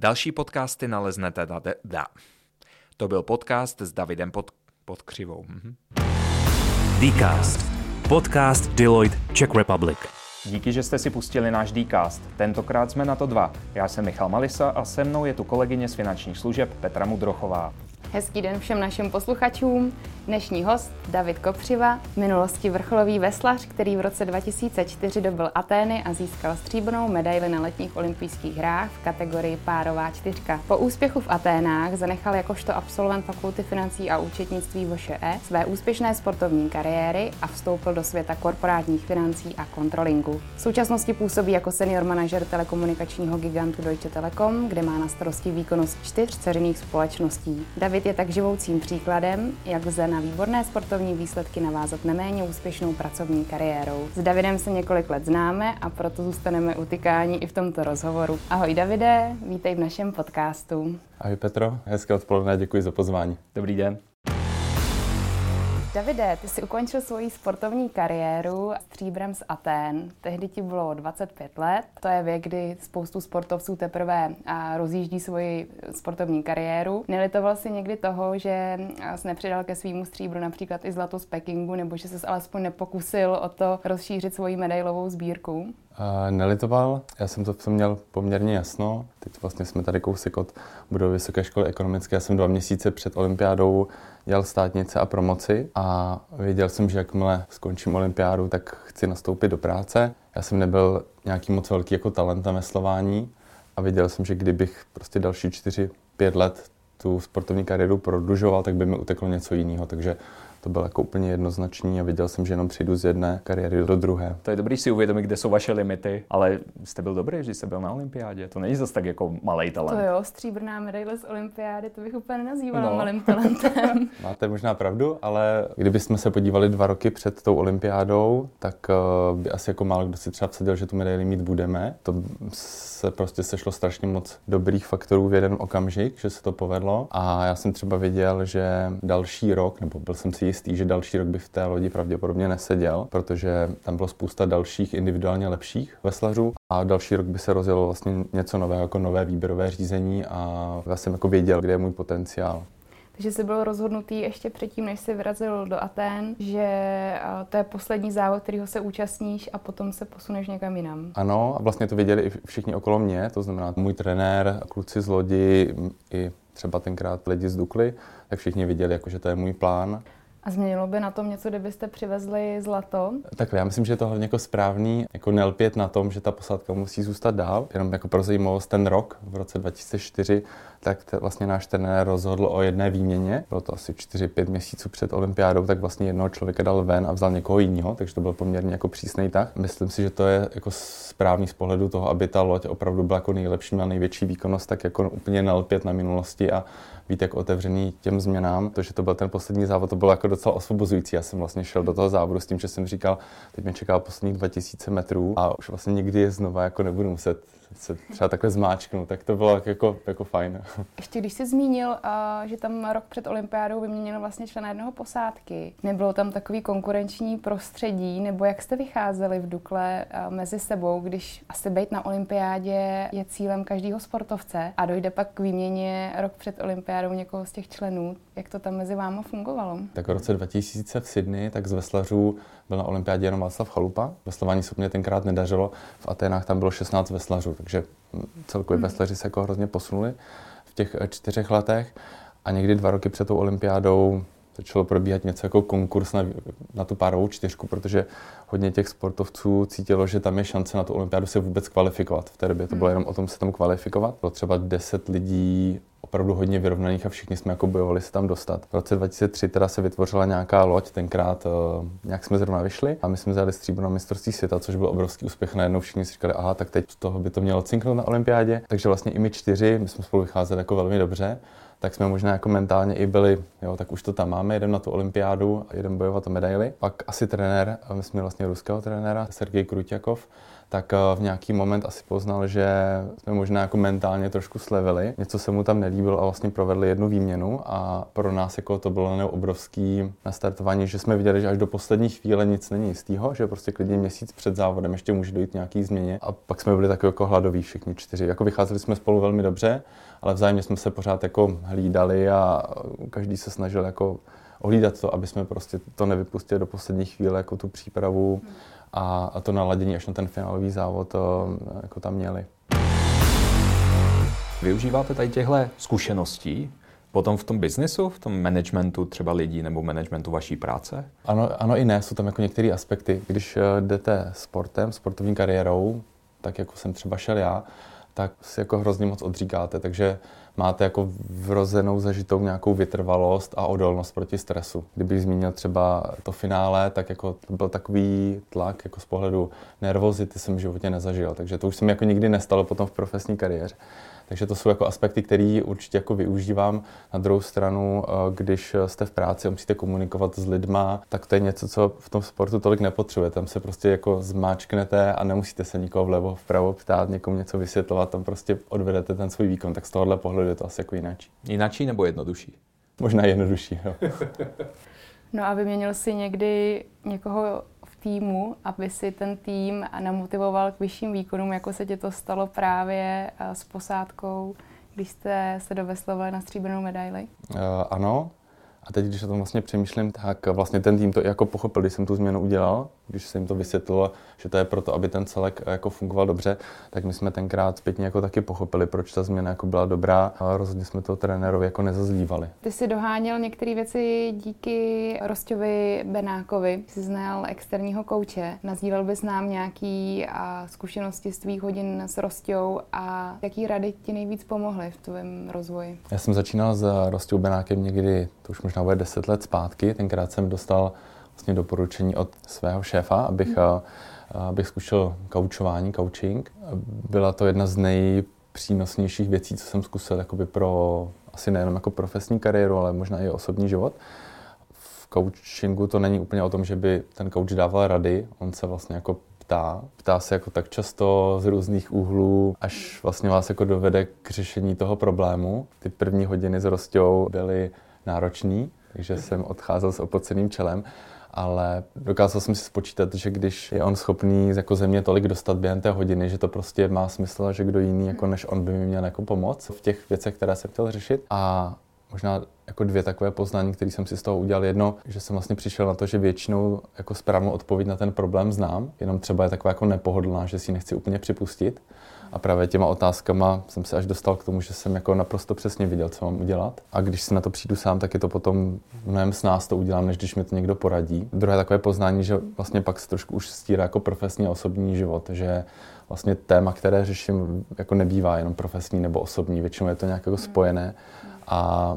Další podcasty naleznete na de- da. To byl podcast s Davidem pod, pod křivou. Mhm. Dcast. Podcast Deloitte Czech Republic. Díky, že jste si pustili náš Dcast. Tentokrát jsme na to dva. Já jsem Michal Malisa a se mnou je tu kolegyně z finančních služeb Petra Mudrochová. Hezký den všem našim posluchačům. Dnešní host David Kopřiva, v minulosti vrcholový veslař, který v roce 2004 dobil Atény a získal stříbrnou medaili na letních olympijských hrách v kategorii párová čtyřka. Po úspěchu v Aténách zanechal jakožto absolvent fakulty financí a účetnictví VŠE své úspěšné sportovní kariéry a vstoupil do světa korporátních financí a kontrolingu. V současnosti působí jako senior manažer telekomunikačního gigantu Deutsche Telekom, kde má na starosti výkonnost čtyř ceřiných společností. David je tak živoucím příkladem, jak lze na výborné sportovní výsledky navázat neméně úspěšnou pracovní kariérou. S Davidem se několik let známe a proto zůstaneme utykání i v tomto rozhovoru. Ahoj Davide, vítej v našem podcastu. Ahoj Petro, hezké odpoledne, děkuji za pozvání. Dobrý den. Davide, ty jsi ukončil svoji sportovní kariéru stříbrem z Atén. Tehdy ti bylo 25 let. To je věk, kdy spoustu sportovců teprve rozjíždí svoji sportovní kariéru. Nelitoval si někdy toho, že jsi nepřidal ke svýmu stříbru například i zlato z Pekingu, nebo že jsi alespoň nepokusil o to rozšířit svoji medailovou sbírku? Nelitoval, já jsem to tom měl poměrně jasno. Teď vlastně jsme tady kousek od budovy Vysoké školy ekonomické. Já jsem dva měsíce před olympiádou dělal státnice a promoci a věděl jsem, že jakmile skončím olympiádu, tak chci nastoupit do práce. Já jsem nebyl nějaký moc velký jako talent na veslování a věděl jsem, že kdybych prostě další čtyři, pět let tu sportovní kariéru prodlužoval, tak by mi uteklo něco jiného. Takže to bylo jako úplně jednoznačný a viděl jsem, že jenom přijdu z jedné kariéry do druhé. To je dobrý si uvědomit, kde jsou vaše limity, ale jste byl dobrý, že jste byl na olympiádě. To není zase tak jako malý talent. To jo, stříbrná medaile z olympiády, to bych úplně nenazývala no. malým talentem. Máte možná pravdu, ale kdybychom se podívali dva roky před tou olympiádou, tak uh, by asi jako málo kdo si třeba vsadil, že tu medaili mít budeme. To se prostě sešlo strašně moc dobrých faktorů v jeden okamžik, že se to povedlo. A já jsem třeba věděl, že další rok, nebo byl jsem si jistý, že další rok by v té lodi pravděpodobně neseděl, protože tam bylo spousta dalších individuálně lepších veslařů a další rok by se rozjelo vlastně něco nového, jako nové výběrové řízení a já jsem jako věděl, kde je můj potenciál. Takže jsi byl rozhodnutý ještě předtím, než jsi vyrazil do Aten, že to je poslední závod, kterýho se účastníš a potom se posuneš někam jinam. Ano, a vlastně to věděli i všichni okolo mě, to znamená můj trenér, kluci z lodi, i třeba tenkrát lidi z Dukly, tak všichni viděli, jako, že to je můj plán. A změnilo by na tom něco, kdybyste přivezli zlato? Tak já myslím, že je to hlavně jako správný, jako nelpět na tom, že ta posádka musí zůstat dál. Jenom jako pro zajímavost, ten rok v roce 2004, tak vlastně náš trenér rozhodl o jedné výměně. Bylo to asi 4-5 měsíců před olympiádou, tak vlastně jednoho člověka dal ven a vzal někoho jiného, takže to byl poměrně jako přísný tak. Myslím si, že to je jako správný z pohledu toho, aby ta loď opravdu byla jako nejlepší, na největší výkonnost, tak jako úplně nelpět na minulosti a být jako otevřený těm změnám. To, že to byl ten poslední závod, to bylo jako docela osvobozující. Já jsem vlastně šel do toho závodu s tím, že jsem říkal, teď mě čeká posledních 2000 metrů a už vlastně nikdy je znova jako nebudu muset se třeba takhle zmáčknout, tak to bylo jako, jako fajn. Ještě když jsi zmínil, že tam rok před olympiádou vyměnil vlastně člena jednoho posádky, nebylo tam takový konkurenční prostředí, nebo jak jste vycházeli v Dukle mezi sebou, když asi být na olympiádě je cílem každého sportovce a dojde pak k výměně rok před olympiádou někoho z těch členů, jak to tam mezi váma fungovalo? Tak v roce 2000 v Sydney, tak z veslařů byl na olympiádě jenom Václav Chalupa. Veslování se mě tenkrát nedařilo. V Aténách tam bylo 16 veslařů, takže celkově hmm. veslaři se jako hrozně posunuli v těch eh, čtyřech letech. A někdy dva roky před tou olympiádou začalo probíhat něco jako konkurs na, na tu párovou čtyřku, protože hodně těch sportovců cítilo, že tam je šance na tu olympiádu se vůbec kvalifikovat. V té době to bylo hmm. jenom o tom se tam kvalifikovat. Bylo třeba 10 lidí opravdu hodně vyrovnaných a všichni jsme jako bojovali se tam dostat. V roce 2003 teda se vytvořila nějaká loď, tenkrát uh, nějak jsme zrovna vyšli a my jsme vzali stříbro na mistrovství světa, což byl obrovský úspěch. Najednou všichni si říkali, aha, tak teď z toho by to mělo cinknout na olympiádě. Takže vlastně i my čtyři, my jsme spolu vycházeli jako velmi dobře tak jsme možná jako mentálně i byli, jo, tak už to tam máme, jedem na tu olympiádu a jedem bojovat o medaily. Pak asi trenér, my jsme vlastně ruského trenéra, Sergej Kruťakov, tak eh, v nějaký moment asi poznal, že jsme možná jako mentálně trošku slevili. Něco se mu tam nelíbilo a vlastně provedli jednu výměnu a pro nás jako to bylo obrovský nastartování, že jsme viděli, že až do poslední chvíle nic není jistého, že prostě klidně měsíc před závodem ještě může dojít nějaký změně. A pak jsme byli takový jako hladoví všichni čtyři. Jako vycházeli jsme spolu velmi dobře, ale vzájemně jsme se pořád jako hlídali a každý se snažil jako ohlídat to, aby jsme prostě to nevypustili do poslední chvíle, jako tu přípravu a, a to naladění až na ten finálový závod to, jako tam měli. Využíváte tady těchto zkušeností potom v tom biznesu, v tom managementu třeba lidí nebo managementu vaší práce? Ano, ano i ne, jsou tam jako některé aspekty. Když eh, jdete sportem, sportovní kariérou, tak jako jsem třeba šel já, tak si jako hrozně moc odříkáte, takže máte jako vrozenou zažitou nějakou vytrvalost a odolnost proti stresu. Kdybych zmínil třeba to finále, tak jako to byl takový tlak jako z pohledu nervozity jsem v životě nezažil, takže to už se mi jako nikdy nestalo potom v profesní kariéře. Takže to jsou jako aspekty, které určitě jako využívám. Na druhou stranu, eh, když jste v práci a musíte komunikovat s lidma, tak to je něco, co v tom sportu tolik nepotřebuje. Tam se prostě jako zmáčknete a nemusíte se nikoho vlevo, vpravo ptát, někomu něco vysvětlovat, tam prostě odvedete ten svůj výkon. Tak z tohohle pohledu je to asi jako jináčí. Jináčí nebo jednodušší? Možná jednodušší, jo. no a vyměnil si někdy někoho týmu, aby si ten tým namotivoval k vyšším výkonům, jako se tě to stalo právě eh, s posádkou, když jste se doveslovali na stříbrnou medaili? Uh, ano, a teď, když o tom vlastně přemýšlím, tak vlastně ten tým to jako pochopil, když jsem tu změnu udělal, když se jim to vysvětlilo, že to je proto, aby ten celek jako fungoval dobře, tak my jsme tenkrát zpětně jako taky pochopili, proč ta změna jako byla dobrá a rozhodně jsme to trenérovi jako nezazlívali. Ty si doháněl některé věci díky Rosťovi Benákovi, jsi znal externího kouče. Nazdílel bys nám nějaký a zkušenosti z tvých hodin s Rostou a jaký rady ti nejvíc pomohly v tvém rozvoji? Já jsem začínal s Rostou Benákem někdy, to už možná bude 10 let zpátky, tenkrát jsem dostal vlastně doporučení od svého šéfa, abych, mm. abych zkušel koučování, coaching. Byla to jedna z nejpřínosnějších věcí, co jsem zkusil jakoby pro asi nejenom jako profesní kariéru, ale možná i osobní život. V coachingu to není úplně o tom, že by ten coach dával rady, on se vlastně jako ptá. Ptá se jako tak často z různých úhlů, až vlastně vás jako dovede k řešení toho problému. Ty první hodiny s Rostou byly náročný, takže jsem odcházel s opoceným čelem ale dokázal jsem si spočítat, že když je on schopný jako země tolik dostat během té hodiny, že to prostě má smysl a že kdo jiný jako než on by mi měl jako pomoct v těch věcech, které jsem chtěl řešit. A možná jako dvě takové poznání, které jsem si z toho udělal. Jedno, že jsem vlastně přišel na to, že většinou jako správnou odpověď na ten problém znám, jenom třeba je taková jako nepohodlná, že si nechci úplně připustit. A právě těma otázkama jsem se až dostal k tomu, že jsem jako naprosto přesně viděl, co mám udělat. A když si na to přijdu sám, tak je to potom mnohem s nás to udělám, než když mi to někdo poradí. Druhé takové poznání, že vlastně pak se trošku už stírá jako profesní a osobní život, že vlastně téma, které řeším, jako nebývá jenom profesní nebo osobní, většinou je to nějak jako spojené a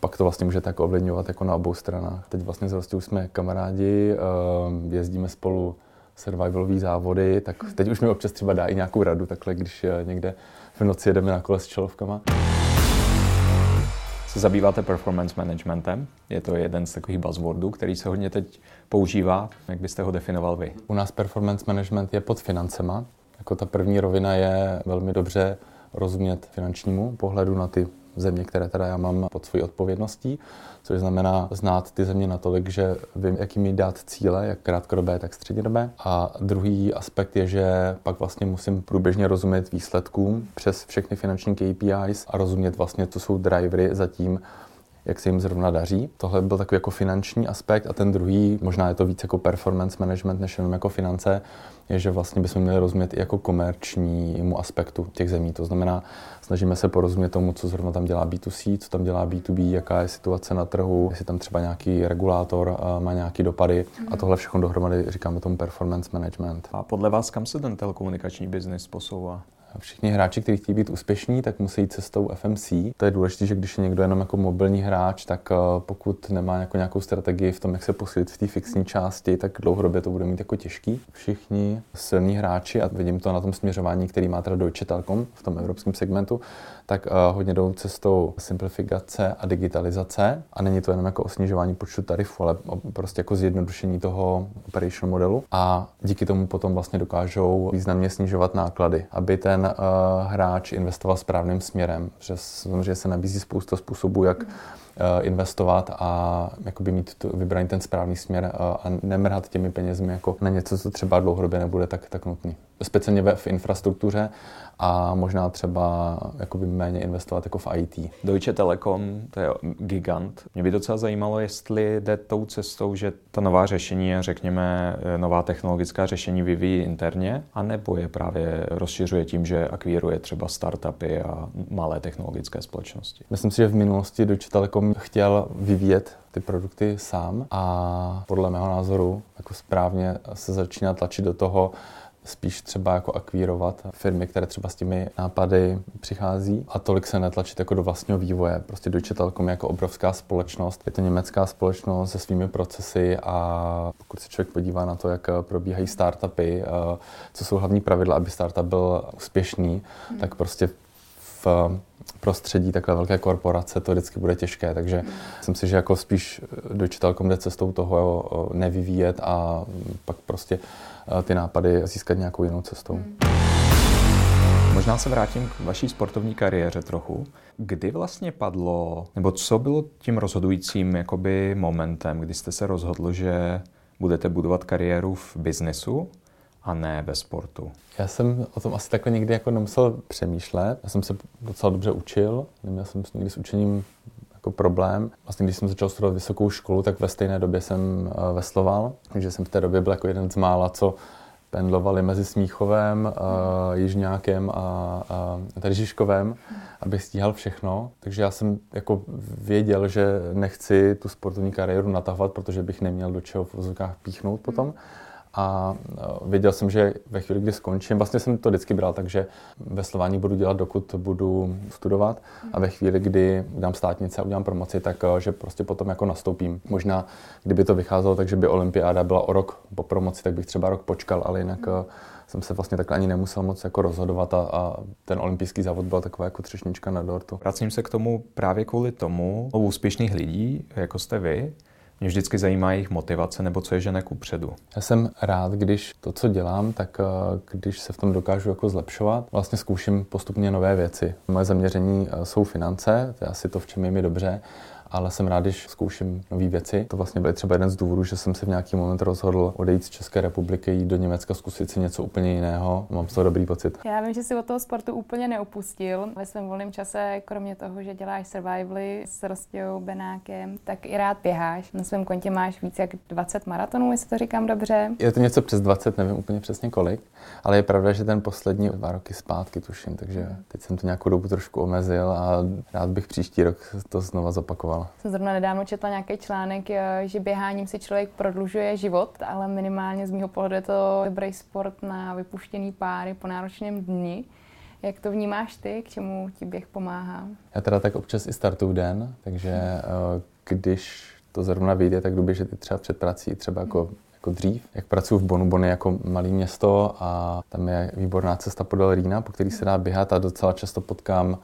pak to vlastně může tak ovlivňovat jako na obou stranách. Teď vlastně s už jsme kamarádi, ehm, jezdíme spolu survivalové závody, tak teď už mi občas třeba dá i nějakou radu, takhle, když eh, někde v noci jedeme na kole s čelovkama. Se zabýváte performance managementem? Je to jeden z takových buzzwordů, který se hodně teď používá. Jak byste ho definoval vy? U nás performance management je pod financema. Jako ta první rovina je velmi dobře rozumět finančnímu pohledu na ty země, které teda já mám pod svojí odpovědností, což znamená znát ty země natolik, že vím, jaký mi dát cíle, jak krátkodobé, tak střednědobé. A druhý aspekt je, že pak vlastně musím průběžně rozumět výsledkům přes všechny finanční KPIs a rozumět vlastně, co jsou drivery za tím, jak se jim zrovna daří. Tohle byl takový jako finanční aspekt a ten druhý, možná je to víc jako performance management než jenom jako finance, je, že vlastně bychom měli rozumět i jako komerčnímu aspektu těch zemí. To znamená, snažíme se porozumět tomu, co zrovna tam dělá B2C, co tam dělá B2B, jaká je situace na trhu, jestli tam třeba nějaký regulátor má nějaký dopady a tohle všechno dohromady říkáme tomu performance management. A podle vás kam se ten telekomunikační biznis posouvá? Všichni hráči, kteří chtějí být úspěšní, tak musí jít cestou FMC. To je důležité, že když je někdo jenom jako mobilní hráč, tak eh, pokud nemá jako nějakou strategii v tom, jak se posílit v té fixní části, tak dlouhodobě to bude mít jako těžký. Všichni silní hráči, a vidím to na tom směřování, který má teda Deutsche Telekom v tom evropském segmentu, tak uh, hodně jdou cestou simplifikace a digitalizace. A není to jenom jako o snižování počtu tarifů, ale prostě jako zjednodušení toho operation modelu. A díky tomu potom vlastně dokážou významně snižovat náklady, aby ten uh, hráč investoval správným směrem. Že samozřejmě se nabízí spousta způsobů, jak Eh, investovat a jakoby mít tu, vybraný ten správný směr eh, a nemrhat těmi penězmi jako na něco, co třeba dlouhodobě nebude tak, tak nutný. Speciálně v infrastruktuře a možná třeba jakoby méně investovat jako v IT. Deutsche Telekom, to je gigant. Mě by docela zajímalo, jestli jde tou cestou, že ta nová řešení, řekněme, nová technologická řešení vyvíjí interně, anebo je právě rozšiřuje tím, že akvíruje třeba startupy a malé technologické společnosti. Myslím si, že v minulosti Deutsche Telekom chtěl vyvíjet ty produkty sám a podle mého názoru jako správně se začíná tlačit do toho, spíš třeba jako akvírovat firmy, které třeba s těmi nápady přichází a tolik se netlačit jako do vlastního vývoje. Prostě Deutsche Telekom je jako obrovská společnost, je to německá společnost se svými procesy a pokud se člověk podívá na to, jak probíhají startupy, eh, co jsou hlavní pravidla, aby startup byl úspěšný, hmm. tak prostě v prostředí takhle velké korporace to vždycky bude těžké, takže hmm. myslím si, že jako spíš Deutsche Telekom jde cestou toho eh, nevyvíjet a pak prostě Eh, ty nápady získat nějakou jinou cestou. Hmm. Možná se vrátím k vaší sportovní kariéře trochu. Kdy vlastně padlo, nebo co bylo tím rozhodujícím jakoby momentem, kdy jste se rozhodl, že budete budovat kariéru v biznesu a ne ve sportu? Já jsem o tom asi takhle někdy jako nemusel přemýšlet. Já jsem se docela dobře učil, neměl jsem nikdy s učením jako problém. Vlastně když jsem začal studovat vysokou školu, tak ve stejné době jsem uh, vesloval, takže jsem v té době byl jako jeden z mála, co pendlovali mezi Smíchovem, uh, Jižňákem a, a tady Žižkovem, abych stíhal všechno. Takže já jsem jako věděl, že nechci tu sportovní kariéru natahovat, protože bych neměl do čeho v vozovkách píchnout potom. Hmm a e, věděl jsem, že ve chvíli, kdy skončím, vlastně jsem to vždycky bral tak, že veslování budu dělat, dokud budu studovat a ve chvíli, kdy dám státnice a udělám promoci, tak e, že prostě potom jako nastoupím. Možná, kdyby to vycházelo tak, že by olympiáda byla o rok po promoci, tak bych třeba rok počkal, ale jinak e, jsem se vlastně takhle ani nemusel moc jako rozhodovat a, a ten olympijský závod byl taková jako třešnička na dortu. Vracím se k tomu právě kvůli tomu, u úspěšných lidí, jako jste vy, mě vždycky zajímá jejich motivace nebo co je žene ku předu. Já jsem rád, když to, co dělám, tak eh, když se v tom dokážu jako zlepšovat, vlastně zkouším postupně nové věci. Moje zaměření eh, jsou finance, to je asi to, v čem je mi dobře ale jsem rád, když zkouším nové věci. To vlastně byl třeba jeden z důvodů, že jsem se v nějaký moment rozhodl odejít z České republiky, jít do Německa, zkusit si něco úplně jiného. Mám z toho dobrý pocit. Já vím, že si od toho sportu úplně neopustil. Ve svém volném čase, kromě toho, že děláš survivaly s Rostějou Benákem, tak i rád běháš. Na svém kontě máš více jak 20 maratonů, jestli to říkám dobře. Je to něco přes 20, nevím úplně přesně kolik, ale je pravda, že ten poslední dva roky zpátky tuším, takže teď jsem to nějakou dobu trošku omezil a rád bych příští rok to znova zopakoval dál. Jsem zrovna nedávno četla nějaký článek, eh, že běháním si člověk prodlužuje život, ale minimálně z mého pohledu je to dobrý sport na vypuštěný páry po náročném dni. Jak to vnímáš ty, k čemu ti běh pomáhá? Já teda tak občas i startuju den, takže eh, když to zrovna vyjde, tak jdu běžet i třeba před prací, třeba jako jako dřív. Jak pracuji v Bonu, Bon je jako malé město a tam je výborná cesta podél Rýna, po který se dá běhat a docela často potkám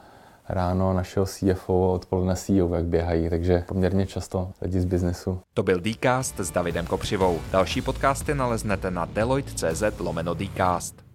ráno našeho CFO odpoledne CEO, jak běhají, takže poměrně často lidi z biznesu. To byl Dcast s Davidem Kopřivou. Další podcasty naleznete na deloitte.cz lomeno Dcast.